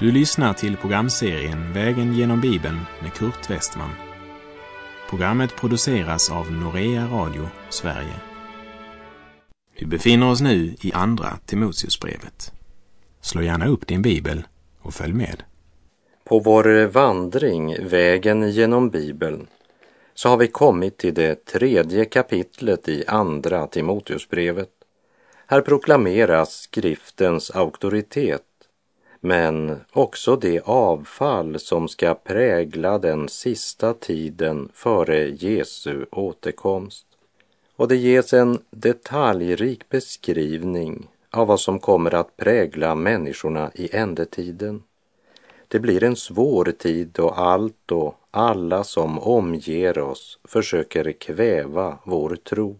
Du lyssnar till programserien Vägen genom Bibeln med Kurt Westman. Programmet produceras av Norea Radio Sverige. Vi befinner oss nu i Andra Timoteusbrevet. Slå gärna upp din bibel och följ med. På vår vandring Vägen genom Bibeln så har vi kommit till det tredje kapitlet i Andra Timoteusbrevet. Här proklameras skriftens auktoritet men också det avfall som ska prägla den sista tiden före Jesu återkomst. Och det ges en detaljrik beskrivning av vad som kommer att prägla människorna i ändetiden. Det blir en svår tid då allt och alla som omger oss försöker kväva vår tro.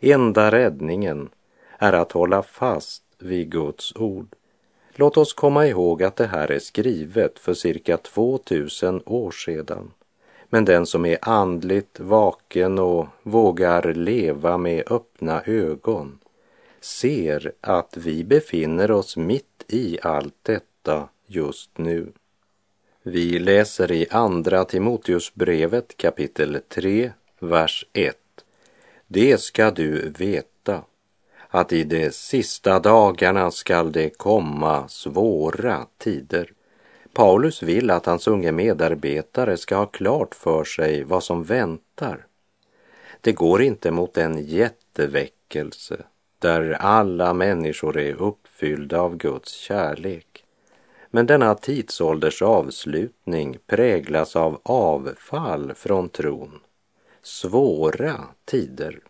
Enda räddningen är att hålla fast vid Guds ord. Låt oss komma ihåg att det här är skrivet för cirka 2000 år sedan. Men den som är andligt vaken och vågar leva med öppna ögon ser att vi befinner oss mitt i allt detta just nu. Vi läser i Andra Timoteusbrevet kapitel 3, vers 1. Det ska du veta att i de sista dagarna skall det komma svåra tider. Paulus vill att hans unge medarbetare ska ha klart för sig vad som väntar. Det går inte mot en jätteväckelse där alla människor är uppfyllda av Guds kärlek. Men denna tidsålders avslutning präglas av avfall från tron. Svåra tider.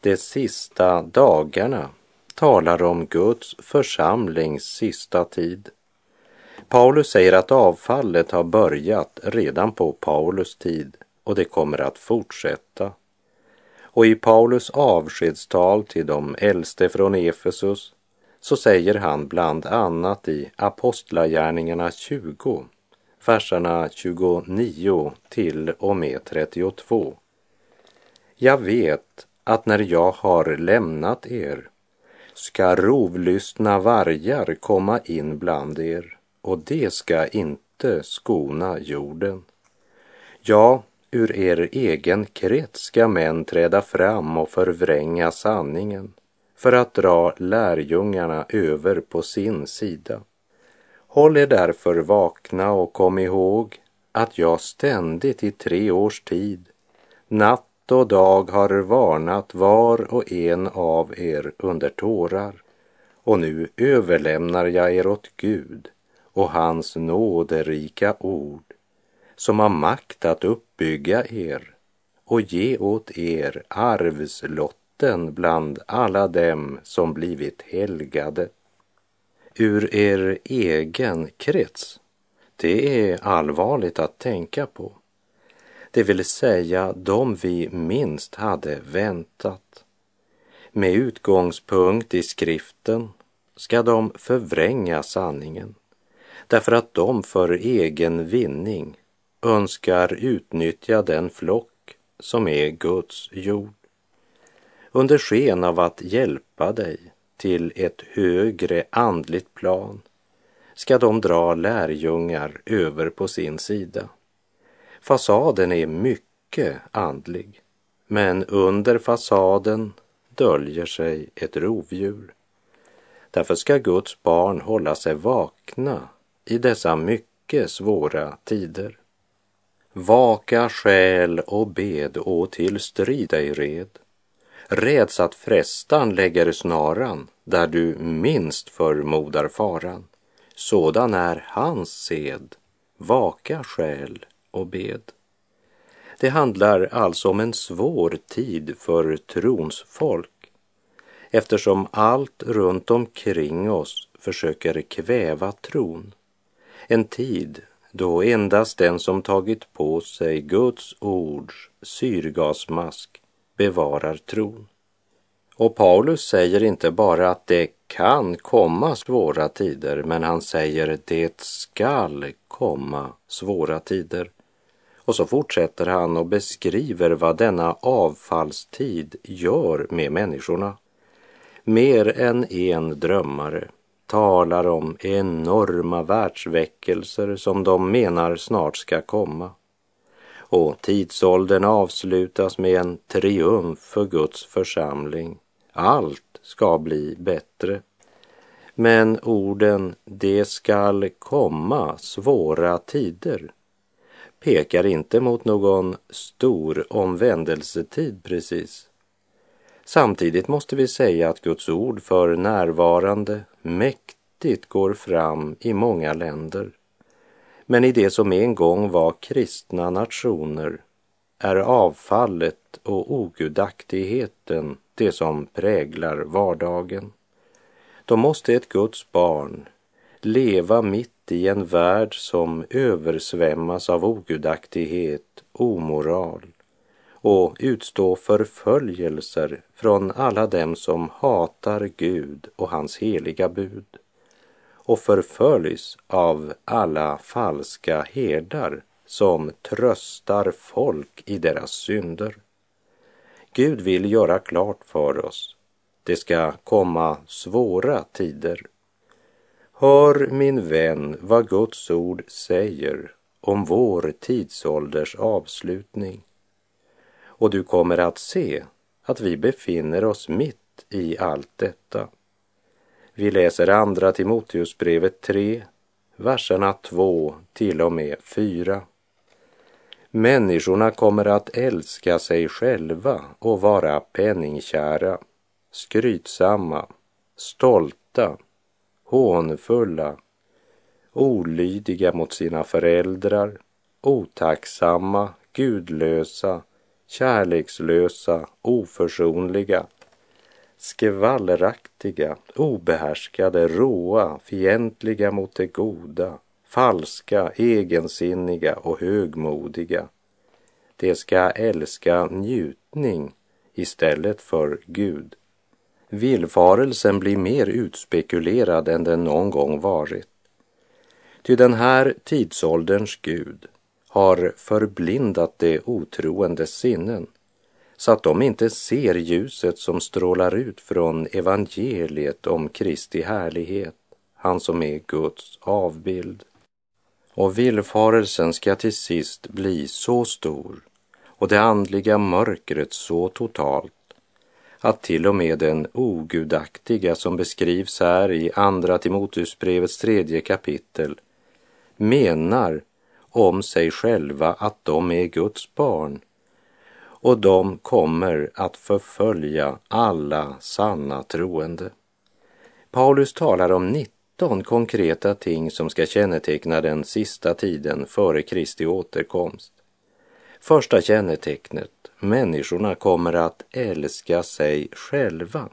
De sista dagarna talar om Guds församlings sista tid. Paulus säger att avfallet har börjat redan på Paulus tid och det kommer att fortsätta. Och i Paulus avskedstal till de äldste från Efesus så säger han bland annat i Apostlagärningarna 20, verserna 29 till och med 32. Jag vet att när jag har lämnat er ska rovlystna vargar komma in bland er och det ska inte skona jorden. Ja, ur er egen krets ska män träda fram och förvränga sanningen för att dra lärjungarna över på sin sida. Håll er därför vakna och kom ihåg att jag ständigt i tre års tid, natt och dag har varnat var och en av er under tårar. Och nu överlämnar jag er åt Gud och hans nåderika ord som har makt att uppbygga er och ge åt er arvslotten bland alla dem som blivit helgade. Ur er egen krets, det är allvarligt att tänka på det vill säga de vi minst hade väntat. Med utgångspunkt i skriften ska de förvränga sanningen därför att de för egen vinning önskar utnyttja den flock som är Guds jord. Under sken av att hjälpa dig till ett högre andligt plan ska de dra lärjungar över på sin sida. Fasaden är mycket andlig, men under fasaden döljer sig ett rovdjur. Därför ska Guds barn hålla sig vakna i dessa mycket svåra tider. Vaka själ och bed och till strid ej red. Räds att frestan lägger snaran där du minst förmodar faran. Sådan är hans sed. Vaka själ och bed. Det handlar alltså om en svår tid för trons folk eftersom allt runt omkring oss försöker kväva tron. En tid då endast den som tagit på sig Guds ords syrgasmask bevarar tron. Och Paulus säger inte bara att det kan komma svåra tider, men han säger det skall komma svåra tider. Och så fortsätter han och beskriver vad denna avfallstid gör med människorna. Mer än en drömmare, talar om enorma världsväckelser som de menar snart ska komma. Och tidsåldern avslutas med en triumf för Guds församling. Allt ska bli bättre. Men orden ”det skall komma svåra tider” pekar inte mot någon stor omvändelsetid precis. Samtidigt måste vi säga att Guds ord för närvarande mäktigt går fram i många länder. Men i det som en gång var kristna nationer är avfallet och ogudaktigheten det som präglar vardagen. Då måste ett Guds barn leva mitt i en värld som översvämmas av ogudaktighet, omoral och utstå förföljelser från alla dem som hatar Gud och hans heliga bud och förföljs av alla falska herdar som tröstar folk i deras synder. Gud vill göra klart för oss, det ska komma svåra tider. Hör min vän vad Guds ord säger om vår tidsålders avslutning. Och du kommer att se att vi befinner oss mitt i allt detta. Vi läser andra Timoteusbrevet 3, verserna 2 till och med 4. Människorna kommer att älska sig själva och vara penningkära, skrytsamma, stolta, hånfulla, olydiga mot sina föräldrar, otacksamma, gudlösa, kärlekslösa, oförsonliga, skvallraktiga obehärskade, råa, fientliga mot det goda, falska, egensinniga och högmodiga. De ska älska njutning istället för Gud. Villfarelsen blir mer utspekulerad än den någon gång varit. Ty den här tidsålderns Gud har förblindat de otroendes sinnen så att de inte ser ljuset som strålar ut från evangeliet om Kristi härlighet, han som är Guds avbild. Och villfarelsen ska till sist bli så stor och det andliga mörkret så totalt att till och med den ogudaktiga som beskrivs här i Andra Timoteusbrevets tredje kapitel menar om sig själva att de är Guds barn och de kommer att förfölja alla sanna troende. Paulus talar om 19 konkreta ting som ska känneteckna den sista tiden före Kristi återkomst. Första kännetecknet, människorna kommer att älska sig själva.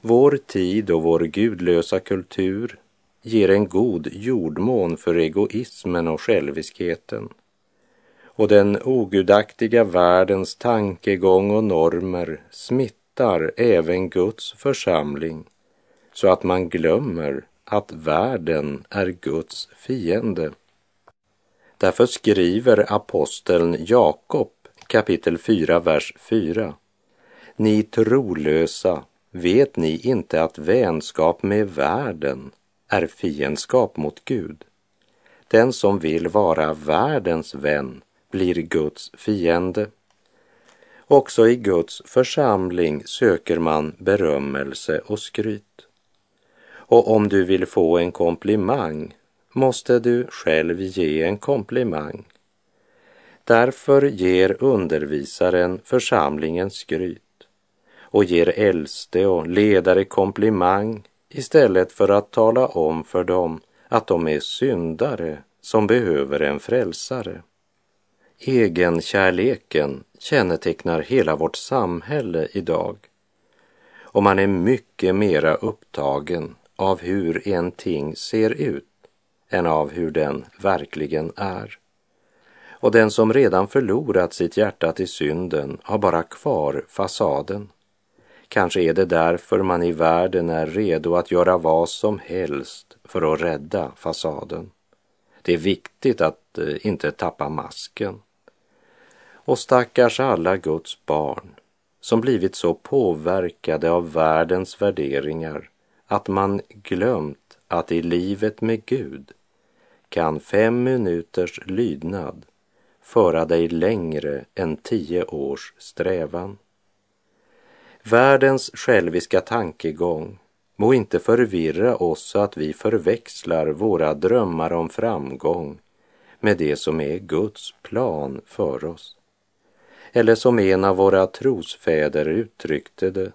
Vår tid och vår gudlösa kultur ger en god jordmån för egoismen och själviskheten. Och den ogudaktiga världens tankegång och normer smittar även Guds församling så att man glömmer att världen är Guds fiende. Därför skriver aposteln Jakob kapitel 4, vers 4. Ni trolösa, vet ni inte att vänskap med världen är fiendskap mot Gud? Den som vill vara världens vän blir Guds fiende. Också i Guds församling söker man berömmelse och skryt. Och om du vill få en komplimang måste du själv ge en komplimang. Därför ger undervisaren församlingen skryt och ger äldste och ledare komplimang istället för att tala om för dem att de är syndare som behöver en frälsare. Egenkärleken kännetecknar hela vårt samhälle idag och man är mycket mera upptagen av hur en ting ser ut än av hur den verkligen är. Och den som redan förlorat sitt hjärta till synden har bara kvar fasaden. Kanske är det därför man i världen är redo att göra vad som helst för att rädda fasaden. Det är viktigt att eh, inte tappa masken. Och stackars alla Guds barn som blivit så påverkade av världens värderingar att man glömt att i livet med Gud kan fem minuters lydnad föra dig längre än tio års strävan. Världens själviska tankegång må inte förvirra oss så att vi förväxlar våra drömmar om framgång med det som är Guds plan för oss. Eller som en av våra trosfäder uttryckte det.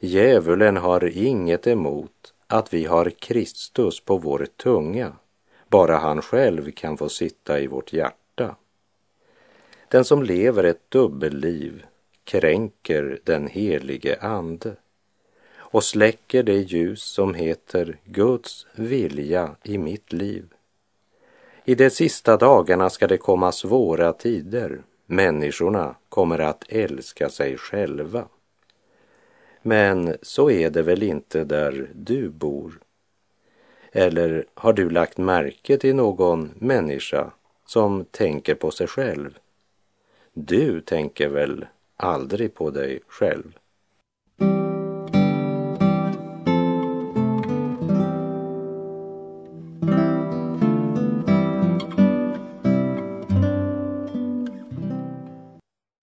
Djävulen har inget emot att vi har Kristus på vår tunga, bara han själv kan få sitta i vårt hjärta. Den som lever ett dubbelliv kränker den helige Ande och släcker det ljus som heter Guds vilja i mitt liv. I de sista dagarna ska det komma svåra tider. Människorna kommer att älska sig själva. Men så är det väl inte där du bor? Eller har du lagt märke till någon människa som tänker på sig själv? Du tänker väl aldrig på dig själv?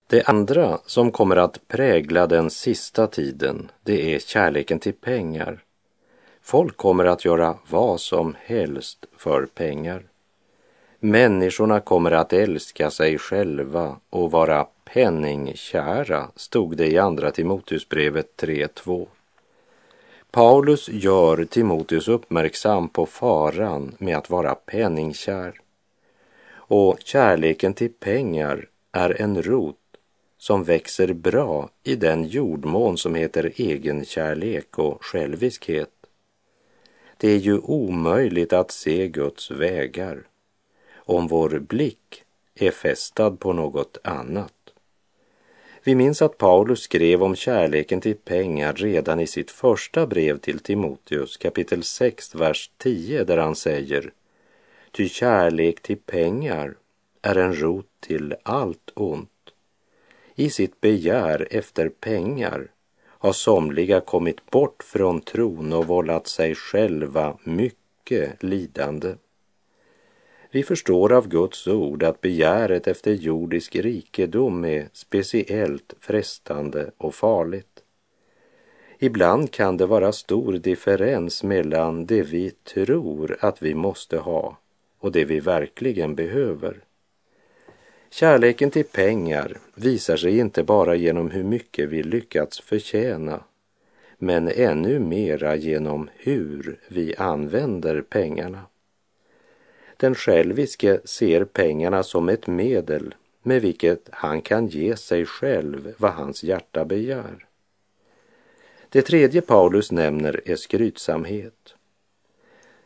Det andra som kommer att prägla den sista tiden, det är kärleken till pengar. Folk kommer att göra vad som helst för pengar. Människorna kommer att älska sig själva och vara penningkära, stod det i Andra Timoteusbrevet 3.2. Paulus gör Timoteus uppmärksam på faran med att vara penningkär. Och kärleken till pengar är en rot som växer bra i den jordmån som heter egenkärlek och själviskhet. Det är ju omöjligt att se Guds vägar om vår blick är fästad på något annat. Vi minns att Paulus skrev om kärleken till pengar redan i sitt första brev till Timoteus kapitel 6, vers 10 där han säger Ty kärlek till pengar är en rot till allt ont i sitt begär efter pengar har somliga kommit bort från tron och vållat sig själva mycket lidande. Vi förstår av Guds ord att begäret efter jordisk rikedom är speciellt frestande och farligt. Ibland kan det vara stor differens mellan det vi tror att vi måste ha och det vi verkligen behöver. Kärleken till pengar visar sig inte bara genom hur mycket vi lyckats förtjäna, men ännu mera genom hur vi använder pengarna. Den själviske ser pengarna som ett medel med vilket han kan ge sig själv vad hans hjärta begär. Det tredje Paulus nämner är skrytsamhet.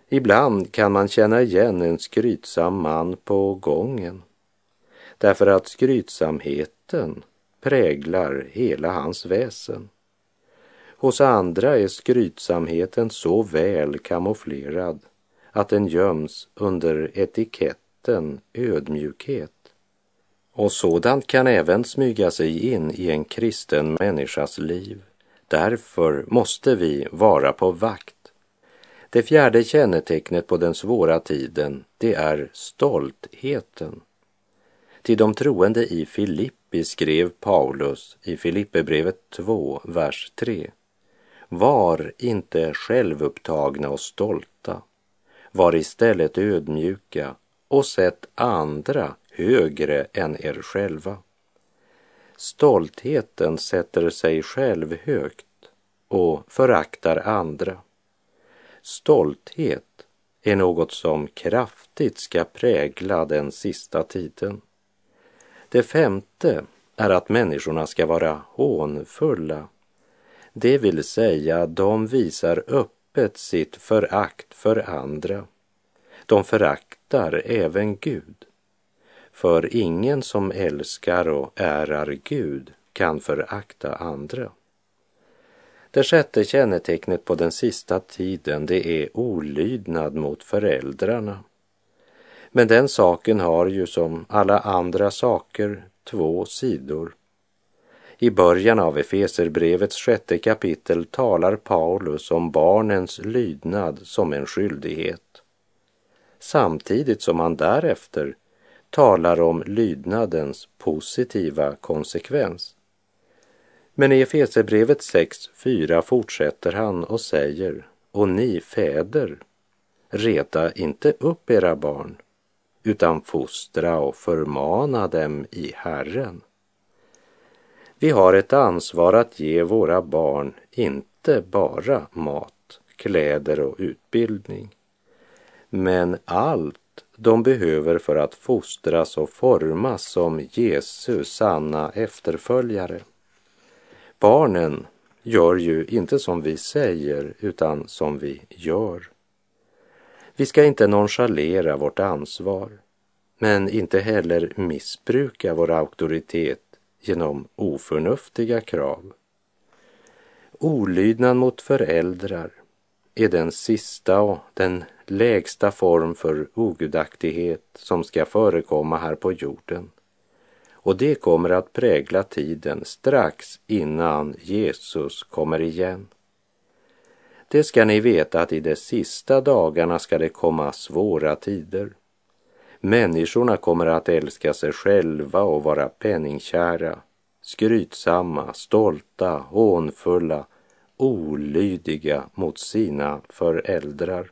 Ibland kan man känna igen en skrytsam man på gången därför att skrytsamheten präglar hela hans väsen. Hos andra är skrytsamheten så väl kamouflerad att den göms under etiketten ödmjukhet. Och sådant kan även smyga sig in i en kristen människas liv. Därför måste vi vara på vakt. Det fjärde kännetecknet på den svåra tiden, det är stoltheten. Till de troende i Filippi skrev Paulus i Filipperbrevet 2, vers 3. Var inte självupptagna och stolta. Var istället ödmjuka och sätt andra högre än er själva. Stoltheten sätter sig själv högt och föraktar andra. Stolthet är något som kraftigt ska prägla den sista tiden. Det femte är att människorna ska vara hånfulla. Det vill säga, de visar upp öppet sitt förakt för andra. De föraktar även Gud. För ingen som älskar och ärar Gud kan förakta andra. Det sjätte kännetecknet på den sista tiden, det är olydnad mot föräldrarna. Men den saken har ju som alla andra saker två sidor. I början av Efeserbrevets sjätte kapitel talar Paulus om barnens lydnad som en skyldighet. Samtidigt som han därefter talar om lydnadens positiva konsekvens. Men i Efesierbrevet 6.4 fortsätter han och säger, och ni fäder, reta inte upp era barn, utan fostra och förmana dem i Herren. Vi har ett ansvar att ge våra barn inte bara mat, kläder och utbildning, men allt de behöver för att fostras och formas som Jesu sanna efterföljare. Barnen gör ju inte som vi säger utan som vi gör. Vi ska inte nonchalera vårt ansvar, men inte heller missbruka vår auktoritet genom oförnuftiga krav. Olydnad mot föräldrar är den sista och den lägsta form för ogudaktighet som ska förekomma här på jorden. Och det kommer att prägla tiden strax innan Jesus kommer igen. Det ska ni veta att i de sista dagarna ska det komma svåra tider. Människorna kommer att älska sig själva och vara penningkära, skrytsamma, stolta, hånfulla, olydiga mot sina föräldrar.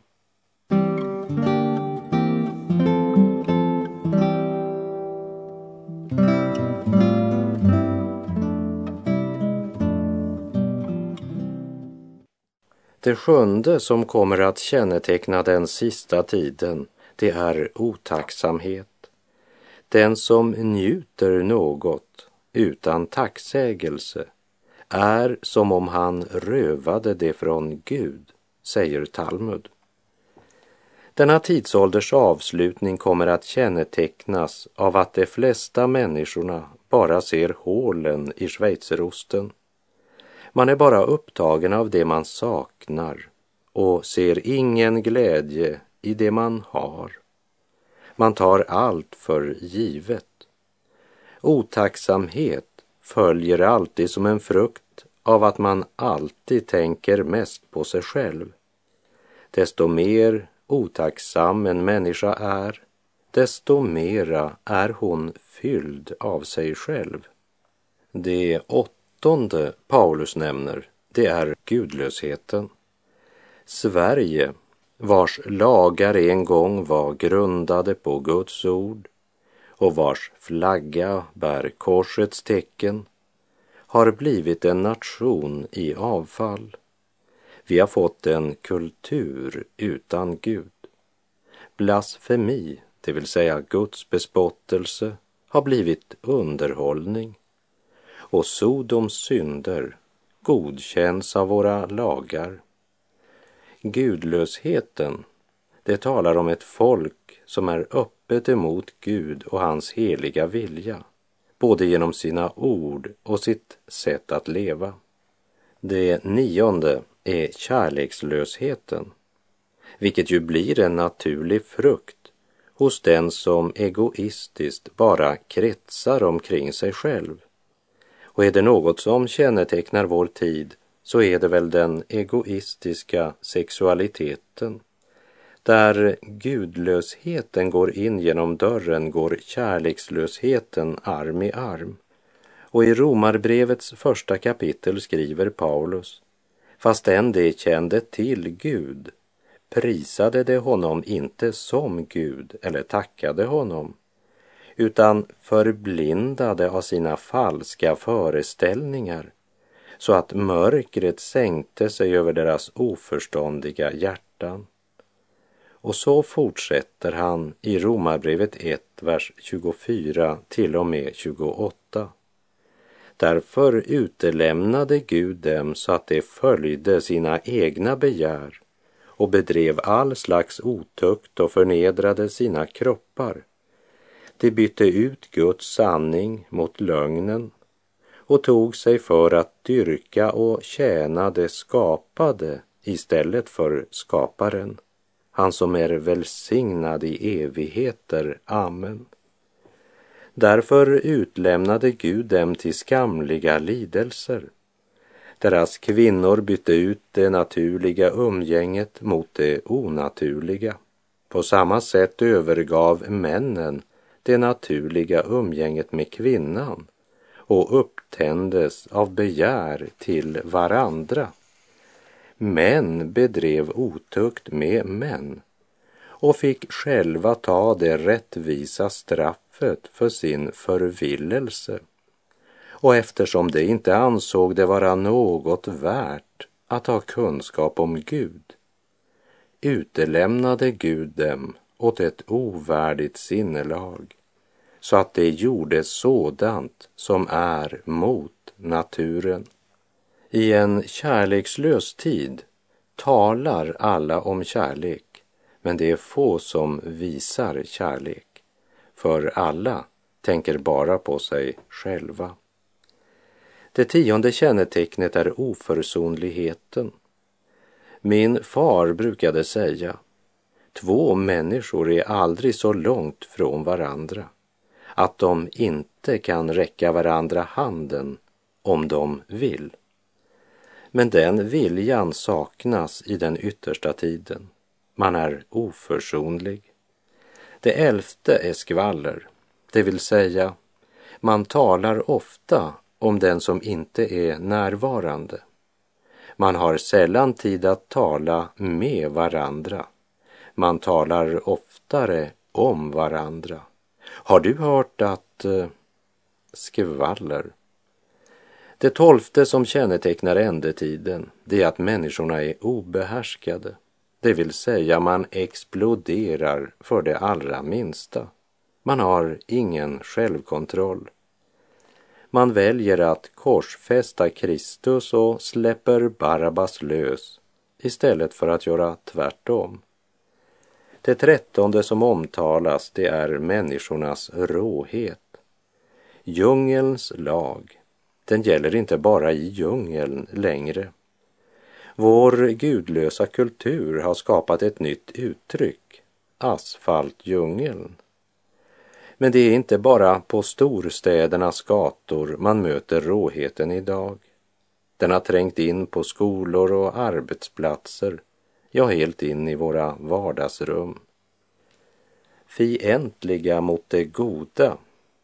Det sjunde som kommer att känneteckna den sista tiden, det är otacksamhet. Den som njuter något utan tacksägelse är som om han rövade det från Gud, säger Talmud. Denna tidsålders avslutning kommer att kännetecknas av att de flesta människorna bara ser hålen i schweizerosten man är bara upptagen av det man saknar och ser ingen glädje i det man har. Man tar allt för givet. Otacksamhet följer alltid som en frukt av att man alltid tänker mest på sig själv. Desto mer otacksam en människa är, desto mera är hon fylld av sig själv. Det åttonde Paulus nämner, det är gudlösheten. Sverige, vars lagar en gång var grundade på Guds ord och vars flagga bär korsets tecken, har blivit en nation i avfall. Vi har fått en kultur utan Gud. Blasfemi, det vill säga Guds bespottelse, har blivit underhållning och Sodoms synder godkänns av våra lagar. Gudlösheten, det talar om ett folk som är öppet emot Gud och hans heliga vilja, både genom sina ord och sitt sätt att leva. Det nionde är kärlekslösheten, vilket ju blir en naturlig frukt hos den som egoistiskt bara kretsar omkring sig själv och är det något som kännetecknar vår tid så är det väl den egoistiska sexualiteten. Där gudlösheten går in genom dörren går kärlekslösheten arm i arm. Och i Romarbrevets första kapitel skriver Paulus, fastän de kände till Gud prisade de honom inte som Gud eller tackade honom utan förblindade av sina falska föreställningar så att mörkret sänkte sig över deras oförståndiga hjärtan. Och så fortsätter han i Romarbrevet 1, vers 24 till och med 28. Därför utelämnade Gud dem så att de följde sina egna begär och bedrev all slags otukt och förnedrade sina kroppar de bytte ut Guds sanning mot lögnen och tog sig för att dyrka och tjäna det skapade istället för skaparen, han som är välsignad i evigheter. Amen. Därför utlämnade Gud dem till skamliga lidelser. Deras kvinnor bytte ut det naturliga umgänget mot det onaturliga. På samma sätt övergav männen det naturliga umgänget med kvinnan och upptändes av begär till varandra. Män bedrev otukt med män och fick själva ta det rättvisa straffet för sin förvillelse. Och eftersom de inte ansåg det vara något värt att ha kunskap om Gud utelämnade Gud dem åt ett ovärdigt sinnelag så att de gjorde sådant som är mot naturen. I en kärlekslös tid talar alla om kärlek, men det är få som visar kärlek, för alla tänker bara på sig själva. Det tionde kännetecknet är oförsonligheten. Min far brukade säga, två människor är aldrig så långt från varandra att de inte kan räcka varandra handen om de vill. Men den viljan saknas i den yttersta tiden. Man är oförsonlig. Det elfte är skvaller, det vill säga man talar ofta om den som inte är närvarande. Man har sällan tid att tala med varandra. Man talar oftare om varandra. Har du hört att eh, skvaller det tolfte som kännetecknar ändetiden, det är att människorna är obehärskade. Det vill säga man exploderar för det allra minsta. Man har ingen självkontroll. Man väljer att korsfästa Kristus och släpper Barabbas lös istället för att göra tvärtom. Det trettonde som omtalas, det är människornas råhet. Djungelns lag den gäller inte bara i djungeln längre. Vår gudlösa kultur har skapat ett nytt uttryck, asfaltdjungeln. Men det är inte bara på storstädernas gator man möter råheten idag. Den har trängt in på skolor och arbetsplatser, ja, helt in i våra vardagsrum. Fientliga mot det goda,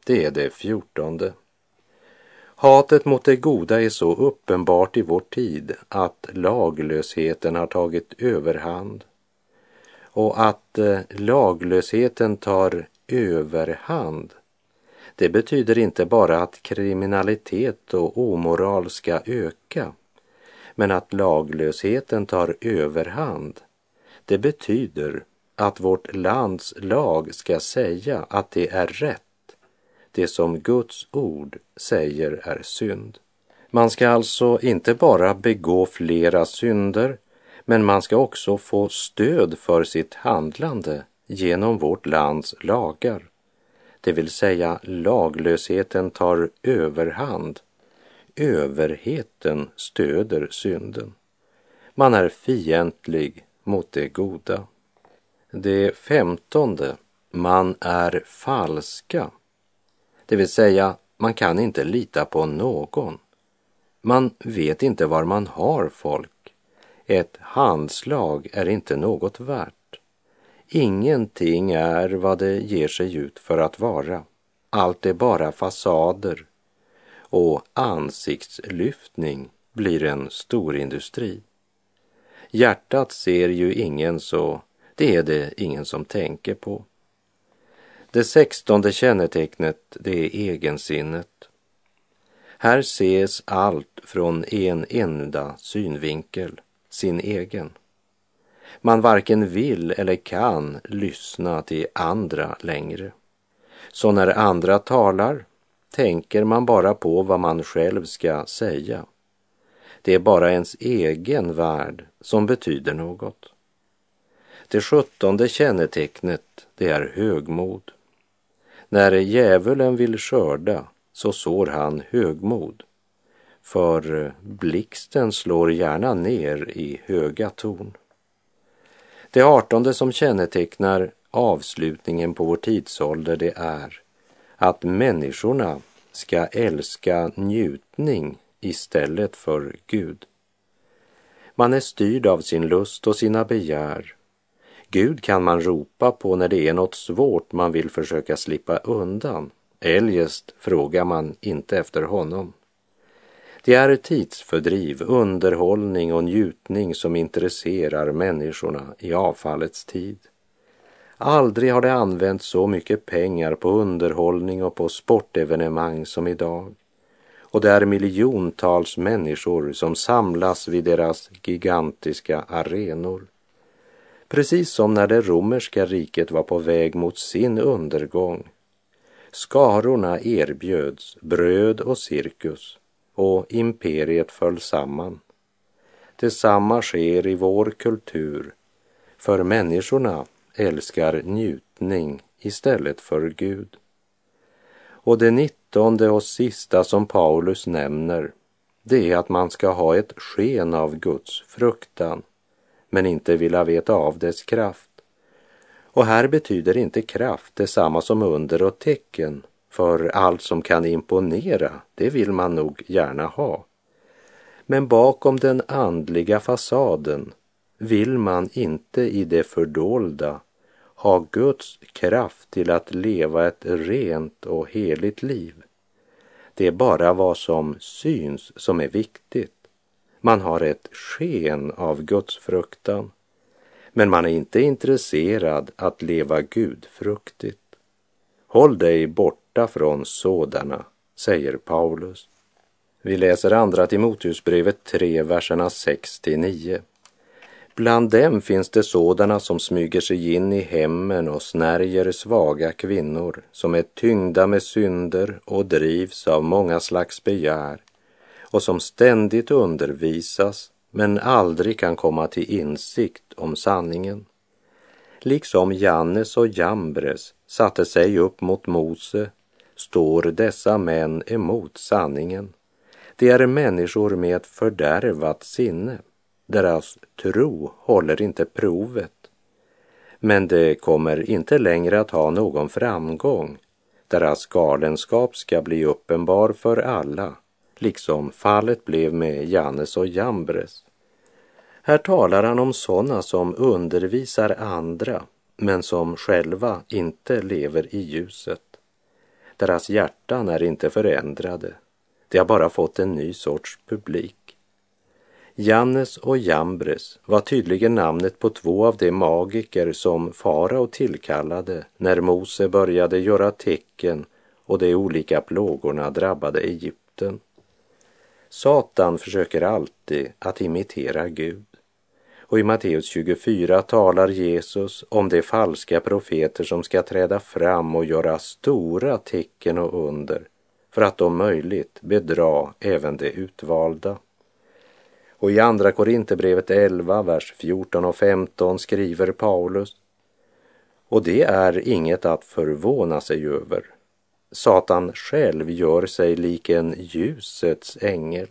det är det fjortonde. Hatet mot det goda är så uppenbart i vår tid att laglösheten har tagit överhand och att eh, laglösheten tar överhand det betyder inte bara att kriminalitet och omoral ska öka men att laglösheten tar överhand det betyder att vårt lands lag ska säga att det är rätt det som Guds ord säger är synd. Man ska alltså inte bara begå flera synder, men man ska också få stöd för sitt handlande genom vårt lands lagar. Det vill säga laglösheten tar överhand. Överheten stöder synden. Man är fientlig mot det goda. Det femtonde, man är falska det vill säga, man kan inte lita på någon. Man vet inte var man har folk. Ett handslag är inte något värt. Ingenting är vad det ger sig ut för att vara. Allt är bara fasader. Och ansiktslyftning blir en storindustri. Hjärtat ser ju ingen så det är det ingen som tänker på. Det sextonde kännetecknet, det är egensinnet. Här ses allt från en enda synvinkel, sin egen. Man varken vill eller kan lyssna till andra längre. Så när andra talar tänker man bara på vad man själv ska säga. Det är bara ens egen värld som betyder något. Det sjuttonde kännetecknet, det är högmod. När djävulen vill skörda så sår han högmod. För blixten slår gärna ner i höga torn. Det artonde som kännetecknar avslutningen på vår tidsålder det är att människorna ska älska njutning istället för Gud. Man är styrd av sin lust och sina begär. Gud kan man ropa på när det är något svårt man vill försöka slippa undan. Eljest frågar man inte efter honom. Det är tidsfördriv, underhållning och njutning som intresserar människorna i avfallets tid. Aldrig har det använts så mycket pengar på underhållning och på sportevenemang som idag. Och det är miljontals människor som samlas vid deras gigantiska arenor. Precis som när det romerska riket var på väg mot sin undergång. Skarorna erbjöds bröd och cirkus och imperiet föll samman. Detsamma sker i vår kultur, för människorna älskar njutning istället för Gud. Och det nittonde och sista som Paulus nämner, det är att man ska ha ett sken av Guds fruktan, men inte vilja veta av dess kraft. Och här betyder inte kraft detsamma som under och tecken, för allt som kan imponera, det vill man nog gärna ha. Men bakom den andliga fasaden vill man inte i det fördolda ha Guds kraft till att leva ett rent och heligt liv. Det är bara vad som syns som är viktigt. Man har ett sken av Guds fruktan, men man är inte intresserad att leva gudfruktigt. Håll dig borta från sådana, säger Paulus. Vi läser andra Timoteusbrevet 3, verserna 6 till 9. Bland dem finns det sådana som smyger sig in i hemmen och snärjer svaga kvinnor som är tyngda med synder och drivs av många slags begär och som ständigt undervisas men aldrig kan komma till insikt om sanningen. Liksom Jannes och Jambres satte sig upp mot Mose står dessa män emot sanningen. De är människor med ett fördärvat sinne deras tro håller inte provet. Men det kommer inte längre att ha någon framgång. Deras galenskap ska bli uppenbar för alla, liksom fallet blev med Jannes och Jambres. Här talar han om sådana som undervisar andra, men som själva inte lever i ljuset. Deras hjärtan är inte förändrade. De har bara fått en ny sorts publik. Jannes och Jambres var tydligen namnet på två av de magiker som farao tillkallade när Mose började göra tecken och de olika plågorna drabbade Egypten. Satan försöker alltid att imitera Gud. Och i Matteus 24 talar Jesus om de falska profeter som ska träda fram och göra stora tecken och under för att om möjligt bedra även de utvalda. Och i Andra Korinthierbrevet 11, vers 14 och 15 skriver Paulus och det är inget att förvåna sig över. Satan själv gör sig lik en ljusets ängel.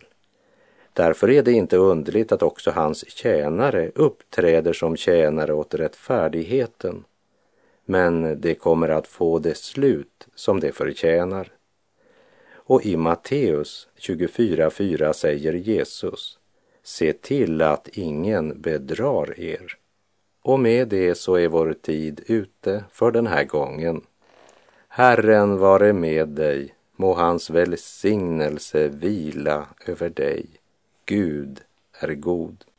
Därför är det inte underligt att också hans tjänare uppträder som tjänare åt rättfärdigheten. Men det kommer att få det slut som det förtjänar. Och i Matteus 24.4 säger Jesus Se till att ingen bedrar er. Och med det så är vår tid ute för den här gången. Herren vare med dig, må hans välsignelse vila över dig. Gud är god.